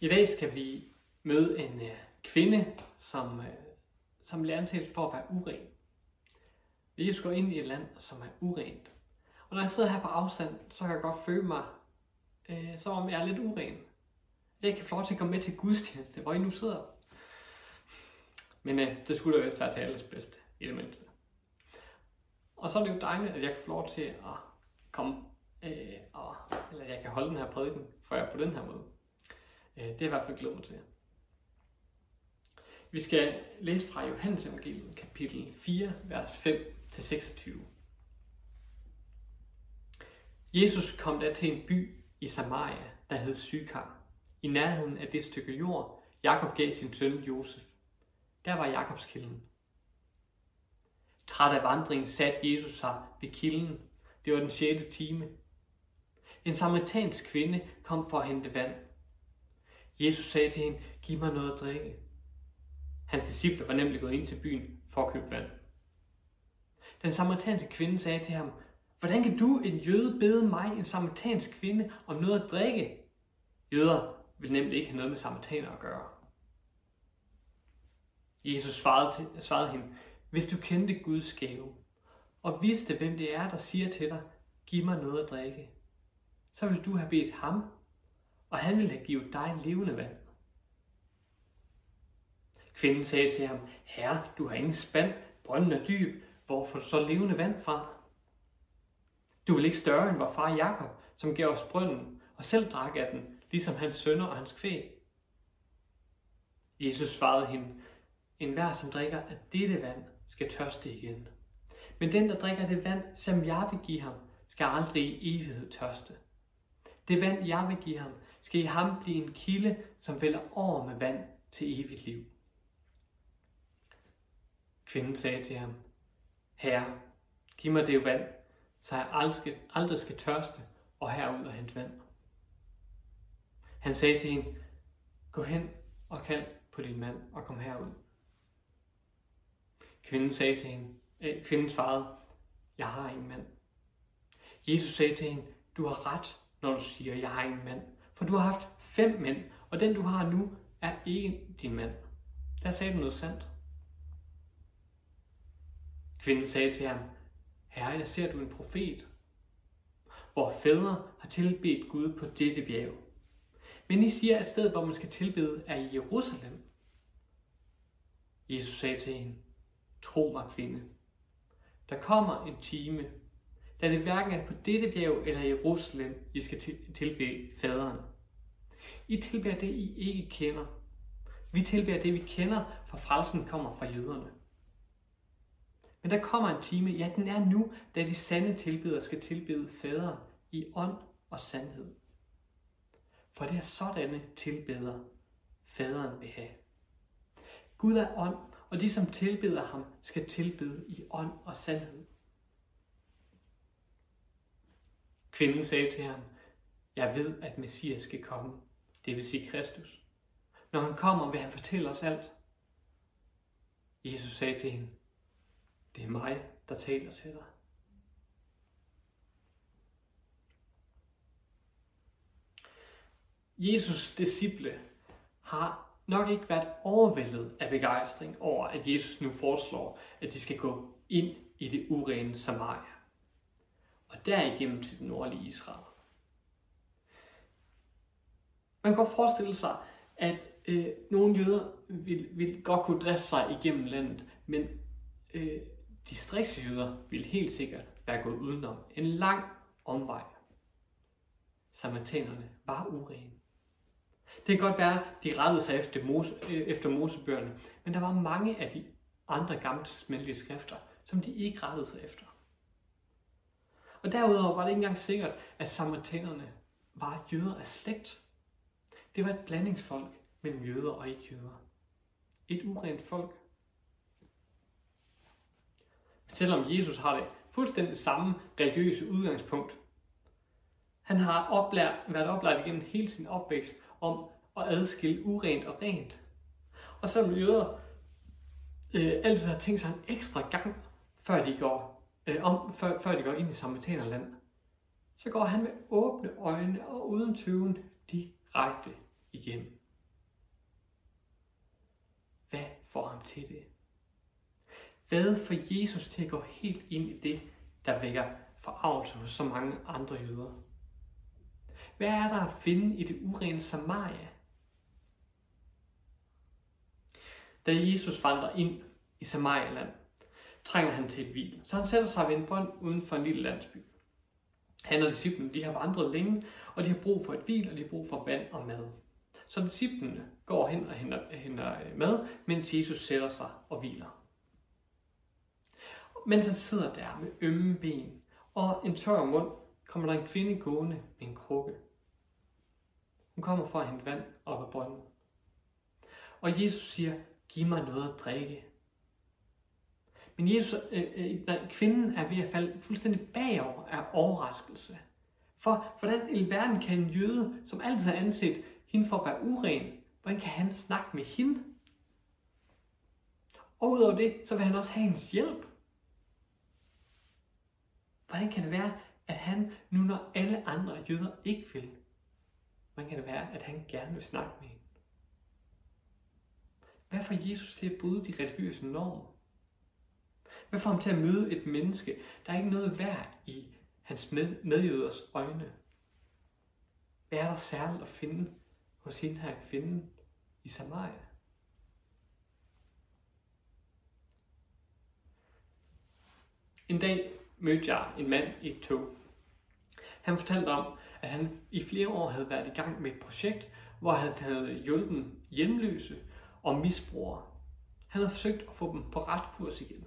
I dag skal vi møde en øh, kvinde, som, øh, som bliver anset for at være uren. Vi skal ind i et land, som er urent. Og når jeg sidder her på afstand, så kan jeg godt føle mig, øh, som om jeg er lidt uren. Jeg kan få lov til at komme med til gudstjeneste, hvor I nu sidder. Men øh, det skulle da vist være til alles bedste, i det mindste. Og så er det jo dejligt, at jeg kan få lov til at komme, øh, og, eller jeg kan holde den her prædiken for jer på den her måde. Øh, det er i hvert fald glædet mig til. Vi skal læse fra Johannes evangeliet, kapitel 4, vers 5-26. Jesus kom der til en by i Samaria, der hed Sykar, i nærheden af det stykke jord, Jakob gav sin søn Josef. Der var Jakobskilden. Træt af vandringen satte Jesus sig ved kilden. Det var den 6. time. En samaritansk kvinde kom for at hente vand. Jesus sagde til hende, giv mig noget at drikke. Hans disciple var nemlig gået ind til byen for at købe vand. Den samaritanske kvinde sagde til ham, hvordan kan du, en jøde, bede mig, en samaritansk kvinde, om noget at drikke? Jøder vil nemlig ikke have noget med samaritaner at gøre. Jesus svarede, til, svarede hende, hvis du kendte Guds gave, og vidste, hvem det er, der siger til dig, giv mig noget at drikke, så vil du have bedt ham, og han vil have givet dig levende vand. Kvinden sagde til ham, Herre, du har ingen spand, brønden er dyb, hvor får du så levende vand fra? Du vil ikke større end vor far Jakob, som gav os brønden, og selv drak af den, ligesom hans sønner og hans kvæg. Jesus svarede hende, en hver, som drikker af dette vand, skal tørste igen. Men den, der drikker det vand, som jeg vil give ham, skal aldrig i evighed tørste. Det vand, jeg vil give ham, skal i ham blive en kilde, som vælger over med vand til evigt liv. Kvinden sagde til ham, Herre, giv mig det vand, så jeg aldrig, aldrig skal tørste og herud og hente vand. Han sagde til hende, gå hen og kald på din mand og kom herud. Kvinden sagde til hende, øh, kvinden svarede, jeg har ingen mand. Jesus sagde til hende, du har ret, når du siger, jeg har ingen mand. For du har haft fem mænd, og den du har nu er ikke din mand. Der sagde du noget sandt. Kvinden sagde til ham, Herre, jeg ser du en profet. Hvor fædre har tilbedt Gud på dette bjerg. Men I siger, at stedet, hvor man skal tilbede, er i Jerusalem. Jesus sagde til hende, Tro mig, kvinde. Der kommer en time, da det hverken er på dette bjerg eller i Jerusalem, I skal tilbede faderen. I tilbeder det, I ikke kender. Vi tilbeder det, vi kender, for frelsen kommer fra jøderne. Men der kommer en time, ja den er nu, da de sande tilbedere skal tilbede faderen i ånd og sandhed. For det er sådanne tilbeder, faderen vil have. Gud er ånd, og de, som tilbeder ham, skal tilbede i ånd og sandhed. Kvinden sagde til ham, jeg ved, at Messias skal komme, det vil sige Kristus. Når han kommer, vil han fortælle os alt. Jesus sagde til hende, det er mig, der taler til dig. Jesus disciple har nok ikke været overvældet af begejstring over, at Jesus nu foreslår, at de skal gå ind i det urene Samaria, og derigennem til det nordlige Israel. Man kan godt forestille sig, at øh, nogle jøder vil, vil godt kunne dresse sig igennem landet, men øh, distriktsjøder vil helt sikkert være gået udenom en lang omvej. Samaritanerne var urene. Det kan godt være, at de rettede sig efter, Mose, øh, efter Mosebøgerne, men der var mange af de andre gamle skrifter, som de ikke rettede sig efter. Og derudover var det ikke engang sikkert, at samaritanerne var jøder af slægt. Det var et blandingsfolk mellem jøder og ikke jøder. Et urent folk. Men selvom Jesus har det fuldstændig samme religiøse udgangspunkt, han har oplært, været oplært igennem hele sin opvækst om at adskille urent og rent. Og så vil jøder øh, altid har tænkt sig en ekstra gang, før de går, øh, om, før, før de går ind i Samaritanerland. Så går han med åbne øjne og uden tøven direkte igennem. hvad får ham til det? Hvad får Jesus til at gå helt ind i det, der vækker forarvelse hos så mange andre jøder? Hvad er der at finde i det urene Samaria? Da Jesus vandrer ind i Samarialand, trænger han til et hvil. Så han sætter sig ved en brønd uden for en lille landsby. Han og disciplene de har vandret længe, og de har brug for et hvil, og de har brug for vand og mad. Så disciplene går hen og henter, henter øh, mad, mens Jesus sætter sig og hviler. Mens han sidder der med ømme ben og en tør mund, kommer der en kvinde gående med en krukke. Hun kommer for at hente vand op af brønden. Og Jesus siger, giv mig noget at drikke. Men Jesus, øh, øh, kvinden er ved at falde fuldstændig bagover af overraskelse. For hvordan i verden kan en jøde, som altid har anset hende for at være uren, hvordan kan han snakke med hende? Og udover det, så vil han også have hendes hjælp. Hvordan kan det være, at han, nu når alle andre jøder ikke vil, hvordan kan det være, at han gerne vil snakke med hende? Hvad får Jesus til at bryde de religiøse normer? Hvad får ham til at møde et menneske, der er ikke noget værd i hans med, medjøders øjne? Hvad er der særligt at finde hos hende her kvinde i Samaria? En dag mødte jeg en mand i et tog. Han fortalte om, at han i flere år havde været i gang med et projekt, hvor han havde hjulpet hjemløse og misbrugere. Han havde forsøgt at få dem på ret kurs igen.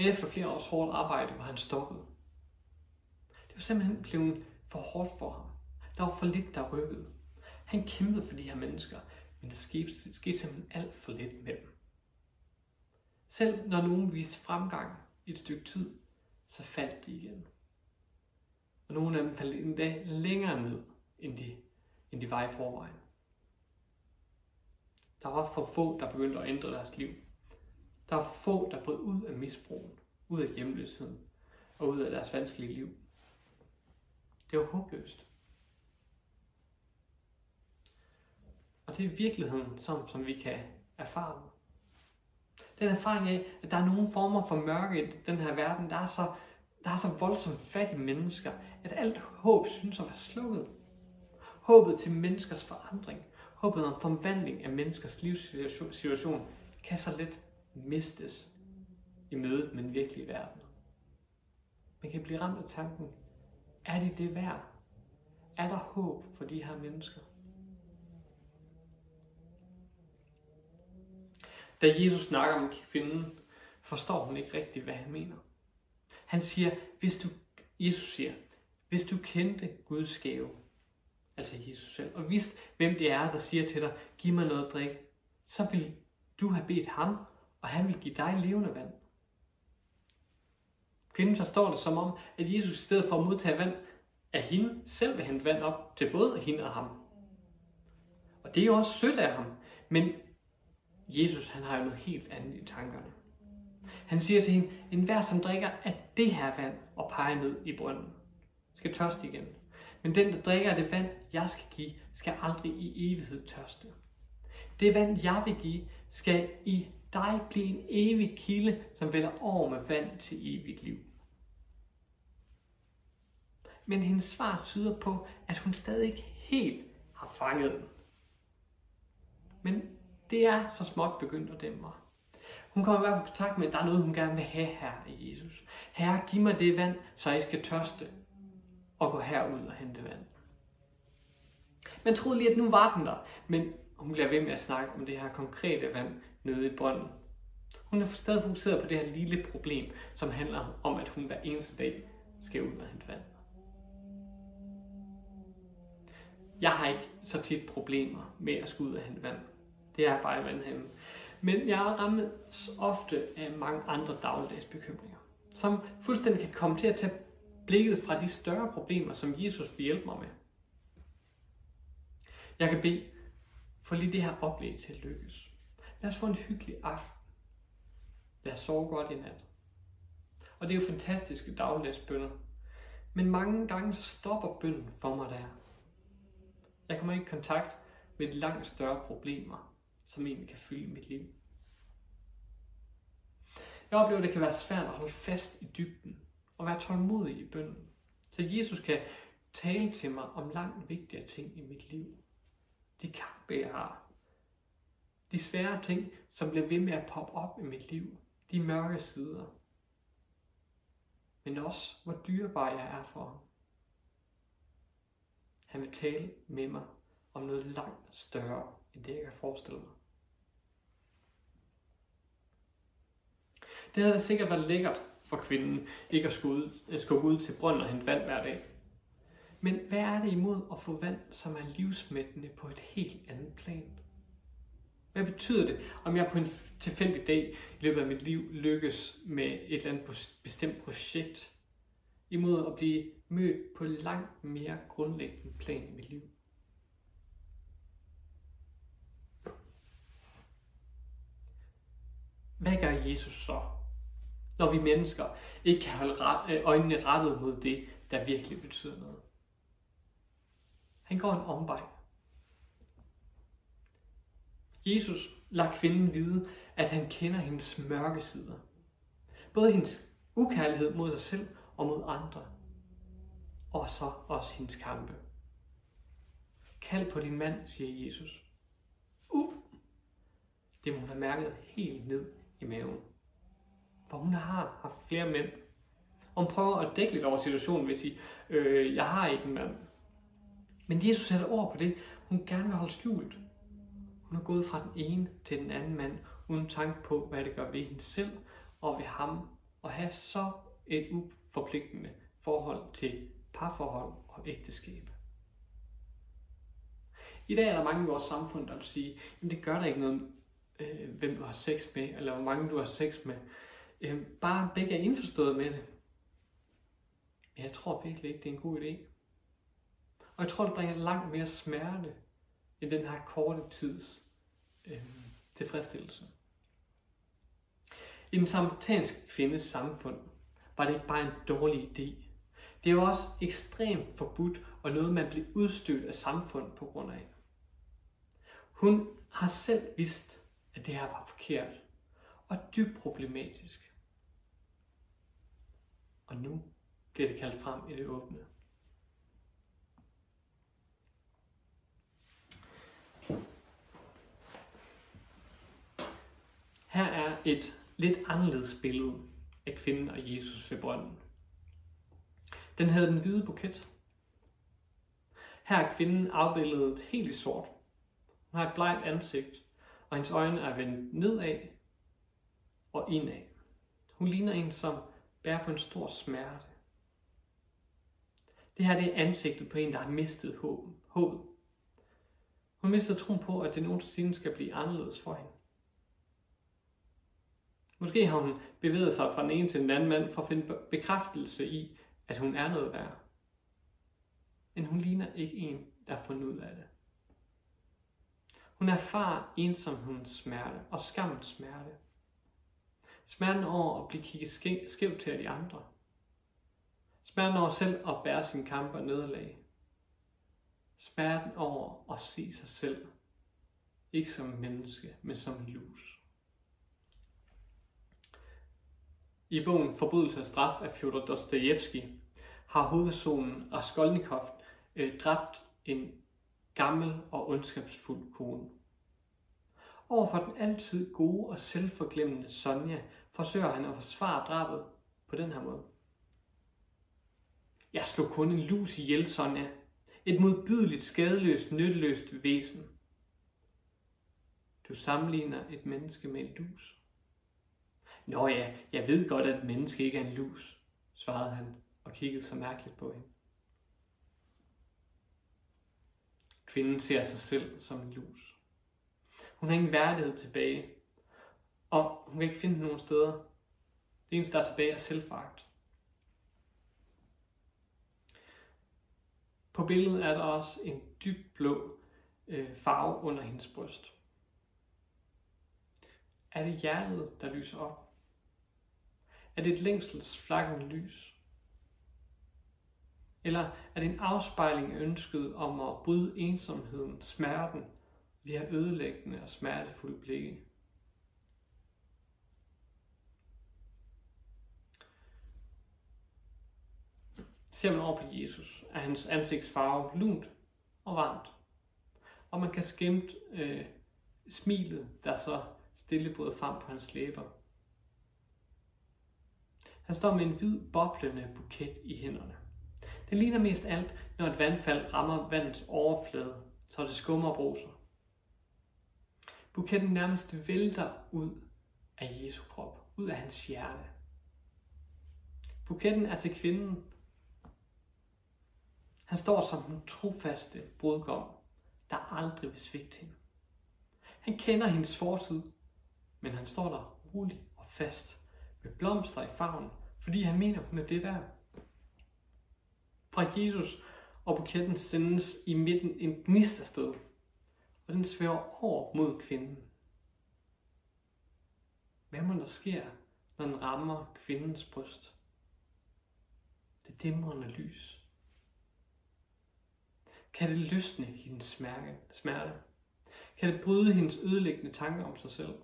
Men efter flere års hårdt arbejde var han stoppet. Det var simpelthen blevet for hårdt for ham. Der var for lidt, der rykkede. Han kæmpede for de her mennesker, men der skete, skete simpelthen alt for lidt med dem. Selv når nogen viste fremgang i et stykke tid, så faldt de igen. Og nogle af dem faldt endda længere ned, end de, end de var i forvejen. Der var for få, der begyndte at ændre deres liv. Der var få, der brød ud af misbrugen, ud af hjemløsheden og ud af deres vanskelige liv. Det var håbløst. Og det er virkeligheden, som, som vi kan erfare. Den erfaring af, at der er nogle former for mørke i den her verden, der er så, der er så voldsomt fattige mennesker, at alt håb synes at være slukket. Håbet til menneskers forandring, håbet om forvandling af menneskers livssituation, kan så let mistes i mødet med den virkelige verden. Man kan blive ramt af tanken, er det det værd? Er der håb for de her mennesker? Da Jesus snakker om kvinden, forstår hun ikke rigtigt, hvad han mener. Han siger, hvis du, Jesus siger, hvis du kendte Guds gave, altså Jesus selv, og vidste, hvem det er, der siger til dig, giv mig noget at drikke, så vil du have bedt ham, og han vil give dig levende vand. Kvinden forstår det som om, at Jesus i stedet for at modtage vand af hende, selv vil hente vand op til både hende og ham. Og det er jo også sødt af ham, men Jesus han har jo noget helt andet i tankerne. Han siger til hende, en hver som drikker af det her vand og peger ned i brønden, skal tørste igen. Men den, der drikker af det vand, jeg skal give, skal aldrig i evighed tørste. Det vand, jeg vil give, skal i dig blive en evig kilde, som vælger over med vand til evigt liv. Men hendes svar tyder på, at hun stadig ikke helt har fanget den. Men det er så småt begyndt at dæmme Hun kommer i hvert fald i kontakt med, at der er noget, hun gerne vil have her i Jesus. Herre, giv mig det vand, så jeg skal tørste og gå herud og hente vand. Man troede lige, at nu var den der, men hun bliver ved med at snakke om det her konkrete vand nede i brønden. Hun er stadig fokuseret på det her lille problem, som handler om, at hun hver eneste dag skal ud og hente vand. Jeg har ikke så tit problemer med at skulle ud og hente vand. Det er bare i vandhænden. Men jeg rammet ofte af mange andre dagligdags bekymringer, som fuldstændig kan komme til at tage blikket fra de større problemer, som Jesus vil hjælpe mig med. Jeg kan bede for lige det her oplæg til at lykkes. Lad os få en hyggelig aften. Lad os sove godt i nat. Og det er jo fantastiske dagligdagsbønder. Men mange gange så stopper bønnen for mig der. Jeg kommer ikke i kontakt med langt større problemer, som egentlig kan fylde mit liv. Jeg oplever, at det kan være svært at holde fast i dybden og være tålmodig i bønden. Så Jesus kan tale til mig om langt vigtigere ting i mit liv. De kampe, jeg har. De svære ting, som bliver ved med at poppe op i mit liv. De mørke sider. Men også, hvor dyrebar jeg er for ham. Han vil tale med mig om noget langt større, end det jeg kan forestille mig. Det havde sikkert været lækkert for kvinden ikke at skulle ud, skulle ud til brønden og hente vand hver dag. Men hvad er det imod at få vand, som er livsmættende på et helt andet plan? Hvad betyder det, om jeg på en tilfældig dag i løbet af mit liv lykkes med et eller andet bestemt projekt, imod at blive mødt på langt mere grundlæggende plan i mit liv? Hvad gør Jesus så, når vi mennesker ikke kan holde øh, øjnene rettet mod det, der virkelig betyder noget? Han går en omvej. Jesus lader kvinden vide, at han kender hendes mørke sider. Både hendes ukærlighed mod sig selv og mod andre. Og så også hendes kampe. Kald på din mand, siger Jesus. Uh, det må hun have mærket helt ned i maven. For hun har haft flere mænd. Og hun prøver at dække lidt over situationen ved at sige, øh, jeg har ikke en mand. Men Jesus sætter ord på det, hun gerne vil holde skjult. Hun er gået fra den ene til den anden mand, uden tanke på, hvad det gør ved hende selv og ved ham, og have så et uforpligtende forhold til parforhold og ægteskab. I dag er der mange i vores samfund, der vil sige, at det gør der ikke noget, øh, hvem du har sex med, eller hvor mange du har sex med. Øh, bare begge er indforstået med det. Men jeg tror virkelig ikke, det er en god idé. Og jeg tror, det bringer langt mere smerte end den her korte tids øh, tilfredsstillelse. I den samaritanske kvindes samfund var det ikke bare en dårlig idé. Det var også ekstremt forbudt og noget, man blev udstødt af samfundet på grund af. Hun har selv vidst, at det her var forkert og dybt problematisk. Og nu bliver det kaldt frem i det åbne. Her er et lidt anderledes billede af kvinden og Jesus ved brønden. Den havde den hvide buket. Her er kvinden afbildet helt i sort. Hun har et blegt ansigt, og hendes øjne er vendt nedad og indad. Hun ligner en, som bærer på en stor smerte. Det her det er ansigtet på en, der har mistet håbet. Hun mister troen på, at det nogensinde skal blive anderledes for hende. Måske har hun bevæget sig fra den ene til den anden mand for at finde bekræftelse i, at hun er noget værd. Men hun ligner ikke en, der har fundet ud af det. Hun erfarer ensomhedens smerte og skammens smerte. Smerten over at blive kigget skævt til af de andre. Smerten over selv at bære sin kamp og nederlag. Smerten over at se sig selv. Ikke som menneske, men som lus. I bogen Forbrydelse og straf af Fyodor Dostojevski har hovedpersonen Raskolnikov øh, dræbt en gammel og ondskabsfuld kone. Overfor den altid gode og selvforglemmende Sonja forsøger han at forsvare drabet på den her måde. Jeg slog kun en lus ihjel, Sonja. Et modbydeligt, skadeløst, nytteløst væsen. Du sammenligner et menneske med en lus. Nå ja, jeg ved godt, at et menneske ikke er en lus, svarede han og kiggede så mærkeligt på hende. Kvinden ser sig selv som en lus. Hun har ingen værdighed tilbage, og hun kan ikke finde nogen steder. Det eneste, der er tilbage, er selvfagt. På billedet er der også en dyb blå øh, farve under hendes bryst. Er det hjertet, der lyser op? Er det et længselsflakkende lys? Eller er det en afspejling af ønsket om at bryde ensomheden, smerten de her ødelæggende og smertefulde blikke. Ser man over på Jesus, er hans ansigtsfarve lunt og varmt. Og man kan skimte øh, smilet, der så stille bryder frem på hans læber. Han står med en hvid, boblende buket i hænderne. Det ligner mest alt, når et vandfald rammer vandets overflade, så det skummer og bruser. Buketten nærmest vælter ud af Jesu krop, ud af hans hjerte. Buketten er til kvinden. Han står som den trofaste brudgom, der aldrig vil svigte hende. Han kender hendes fortid, men han står der rolig og fast, med blomster i favnen, fordi han mener, hun er det værd. Fra Jesus og buketten sendes i midten en gnist afsted, og den svæver over mod kvinden. Hvad må der sker, når den rammer kvindens bryst? Det dæmrende lys. Kan det løsne hendes smerte? Kan det bryde hendes ødelæggende tanker om sig selv?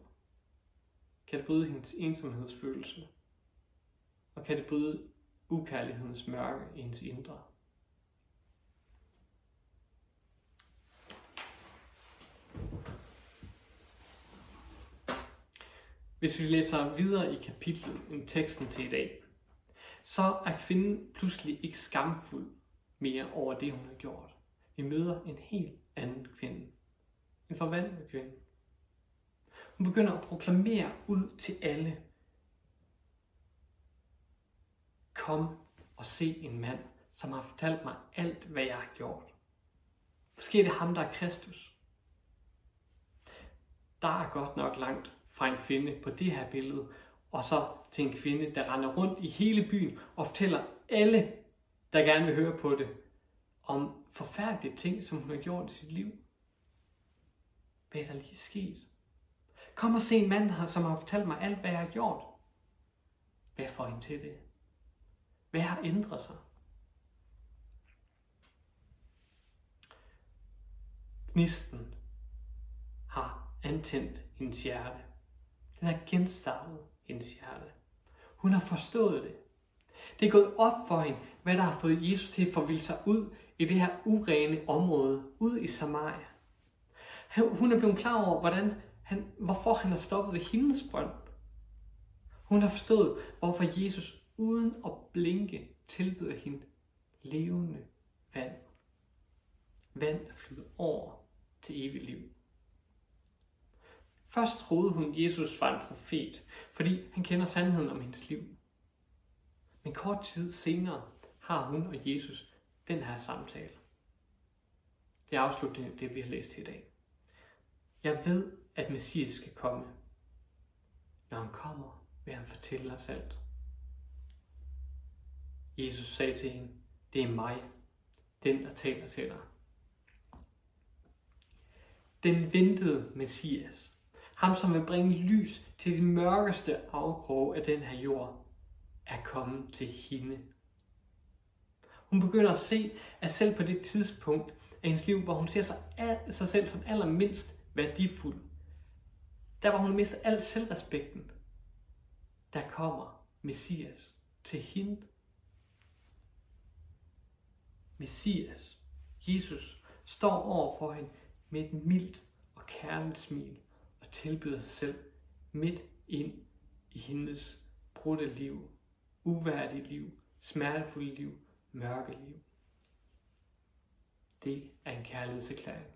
Kan det bryde hendes ensomhedsfølelse? Og kan det bryde ukærlighedens mørke i hendes indre? Hvis vi læser videre i kapitlet end teksten til i dag, så er kvinden pludselig ikke skamfuld mere over det, hun har gjort. Vi møder en helt anden kvinde. En forvandlet kvinde. Hun begynder at proklamere ud til alle. Kom og se en mand, som har fortalt mig alt, hvad jeg har gjort. Måske er det ham, der er Kristus. Der er godt nok langt fra en kvinde på det her billede, og så til en kvinde, der render rundt i hele byen og fortæller alle, der gerne vil høre på det, om forfærdelige ting, som hun har gjort i sit liv. Hvad er der lige sket? Kom og se en mand, som har fortalt mig alt, hvad jeg har gjort. Hvad får hende til det? Hvad har ændret sig? Gnisten har antændt hendes hjerte. Den har genstartet hendes hjerte. Hun har forstået det. Det er gået op for hende, hvad der har fået Jesus til at forvilde sig ud i det her urene område, ud i Samaria. Hun er blevet klar over, hvordan han, hvorfor han har stoppet ved hendes brønd. Hun har forstået, hvorfor Jesus uden at blinke tilbyder hende levende vand. Vand, der flyder over til evigt liv. Først troede hun, Jesus var en profet, fordi han kender sandheden om hendes liv. Men kort tid senere har hun og Jesus den her samtale. Det afslutter det, vi har læst i dag. Jeg ved, at Messias skal komme. Når han kommer, vil han fortælle os alt. Jesus sagde til hende, det er mig, den der taler til dig. Den ventede Messias, ham som vil bringe lys til de mørkeste afkroge af den her jord, er kommet til hende. Hun begynder at se, at selv på det tidspunkt af hendes liv, hvor hun ser sig, sig selv som allermindst værdifuld, der hvor hun mister al selvrespekten, der kommer Messias til hende. Messias, Jesus, står over for hende med et mildt og kærligt smil og tilbyder sig selv midt ind i hendes brudte liv, uværdige liv, smertefulde liv, mørke liv. Det er en kærlighedserklæring.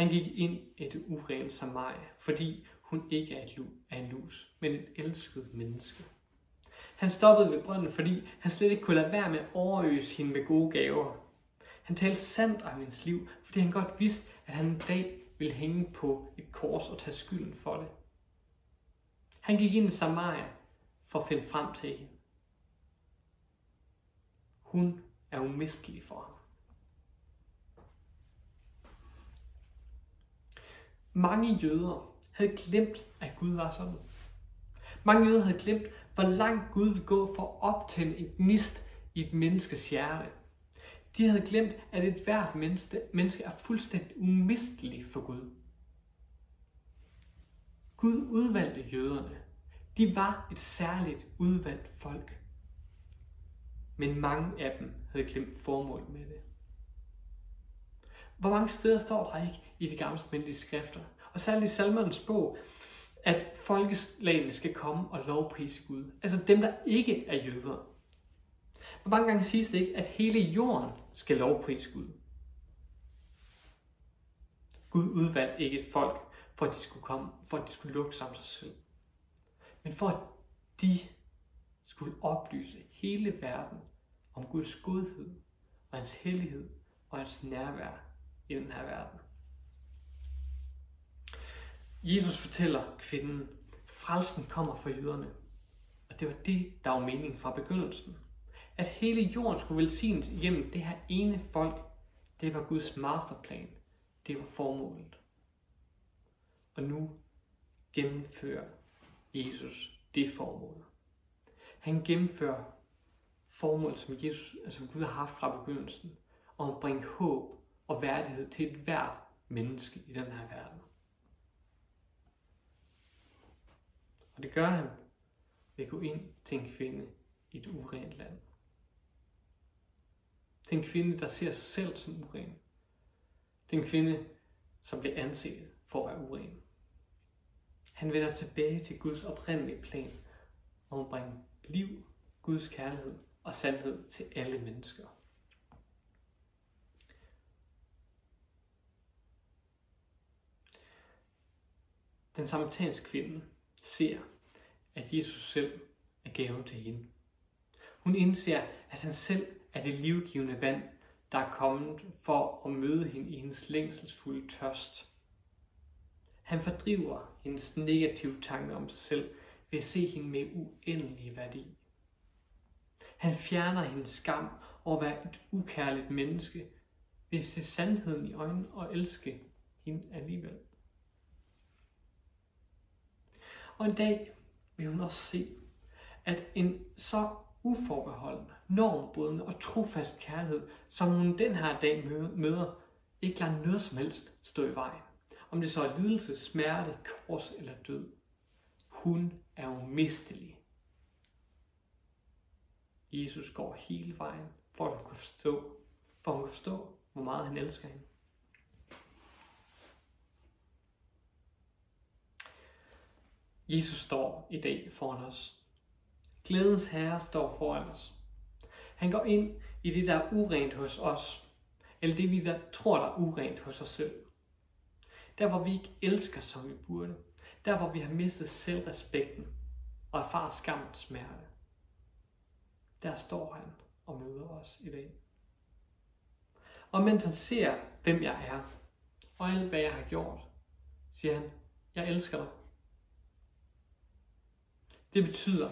Han gik ind i det urene Samaria, fordi hun ikke er, et er en lus, men et elsket menneske. Han stoppede ved brønden, fordi han slet ikke kunne lade være med at overøse hende med gode gaver. Han talte sandt om hendes liv, fordi han godt vidste, at han en dag ville hænge på et kors og tage skylden for det. Han gik ind i Samaria for at finde frem til hende. Hun er umistelig for ham. Mange jøder havde glemt, at Gud var sådan. Mange jøder havde glemt, hvor langt Gud vil gå for at optænde en gnist i et menneskes hjerte. De havde glemt, at et hvert menneske, menneske er fuldstændig umistelig for Gud. Gud udvalgte jøderne. De var et særligt udvalgt folk. Men mange af dem havde glemt formålet med det. Hvor mange steder står der ikke i de gamle skrifter, og særligt i salmernes bog, at folkeslagene skal komme og lovprise Gud. Altså dem, der ikke er jøder. Hvor mange gange siges det ikke, at hele jorden skal lovprise Gud? Gud udvalgte ikke et folk, for at de skulle komme, for at de skulle lukke sammen sig selv. Men for at de skulle oplyse hele verden om Guds godhed og hans hellighed og hans nærvær i den her verden. Jesus fortæller kvinden, frelsen kommer fra jøderne. Og det var det, der var meningen fra begyndelsen. At hele jorden skulle velsignes igennem det her ene folk, det var Guds masterplan. Det var formålet. Og nu gennemfører Jesus det formål. Han gennemfører formålet, som Jesus, altså Gud har haft fra begyndelsen, om at bringe håb værdighed til et hvert menneske i den her verden. Og det gør han ved at gå ind til en kvinde i et urent land. Til en kvinde, der ser sig selv som uren. Til en kvinde, som bliver anset for at være uren. Han vender tilbage til Guds oprindelige plan om at bringe liv, Guds kærlighed og sandhed til alle mennesker. Den samaritanske kvinde ser, at Jesus selv er gaven til hende. Hun indser, at han selv er det livgivende vand, der er kommet for at møde hende i hendes længselsfulde tørst. Han fordriver hendes negative tanker om sig selv ved at se hende med uendelig værdi. Han fjerner hendes skam over at være et ukærligt menneske ved at se sandheden i øjnene og elske hende alligevel. Og en dag vil hun også se, at en så uforbeholden, normbrydende og trofast kærlighed, som hun den her dag møder, ikke lader noget som helst stå i vejen. Om det så er lidelse, smerte, kors eller død. Hun er umistelig. Jesus går hele vejen, for at hun kan forstå, for at hun kan forstå, hvor meget han elsker hende. Jesus står i dag foran os. Glædens Herre står foran os. Han går ind i det, der er urent hos os, eller det, vi der tror, der er urent hos os selv. Der, hvor vi ikke elsker, som vi burde. Der, hvor vi har mistet selvrespekten og erfarer skammens smerte. Der står han og møder os i dag. Og mens han ser, hvem jeg er, og alt hvad jeg har gjort, siger han, jeg elsker dig. Det betyder,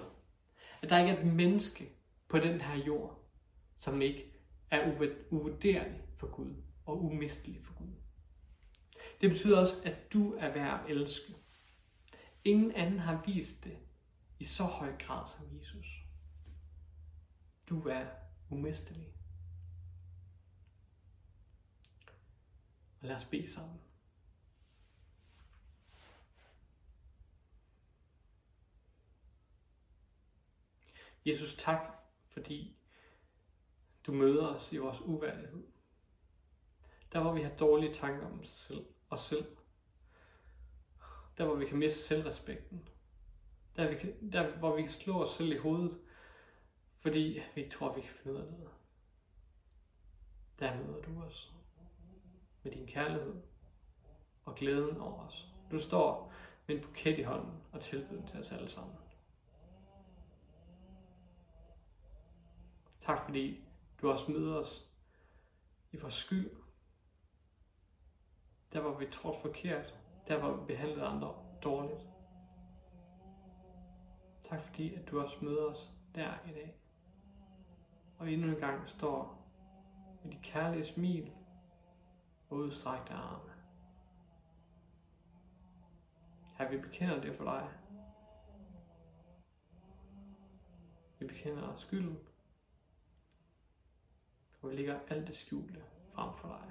at der ikke er et menneske på den her jord, som ikke er uvurderlig for Gud og umistelig for Gud. Det betyder også, at du er værd at elske. Ingen anden har vist det i så høj grad som Jesus. Du er umistelig. Og lad os bede sammen. Jesus, tak, fordi du møder os i vores uværdighed. Der hvor vi har dårlige tanker om os selv, os selv. Der hvor vi kan miste selvrespekten. Der, vi kan, der hvor vi kan slå os selv i hovedet, fordi vi ikke tror, vi kan finde ud af noget. Der møder du os med din kærlighed og glæden over os. Du står med en buket i hånden og tilbyder til os alle sammen. Tak fordi du også møder os i vores skyld. Der hvor vi tror forkert. Der hvor vi behandlede andre dårligt. Tak fordi at du også møder os der i dag. Og endnu en gang står med de kærlige smil og udstrækte arme. Her vi bekender det for dig. Vi bekender skylden og vi lægger alt det skjulte frem for dig.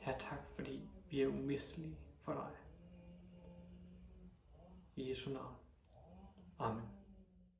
Her tak, fordi vi er umistelige for dig. I Jesu navn. Amen.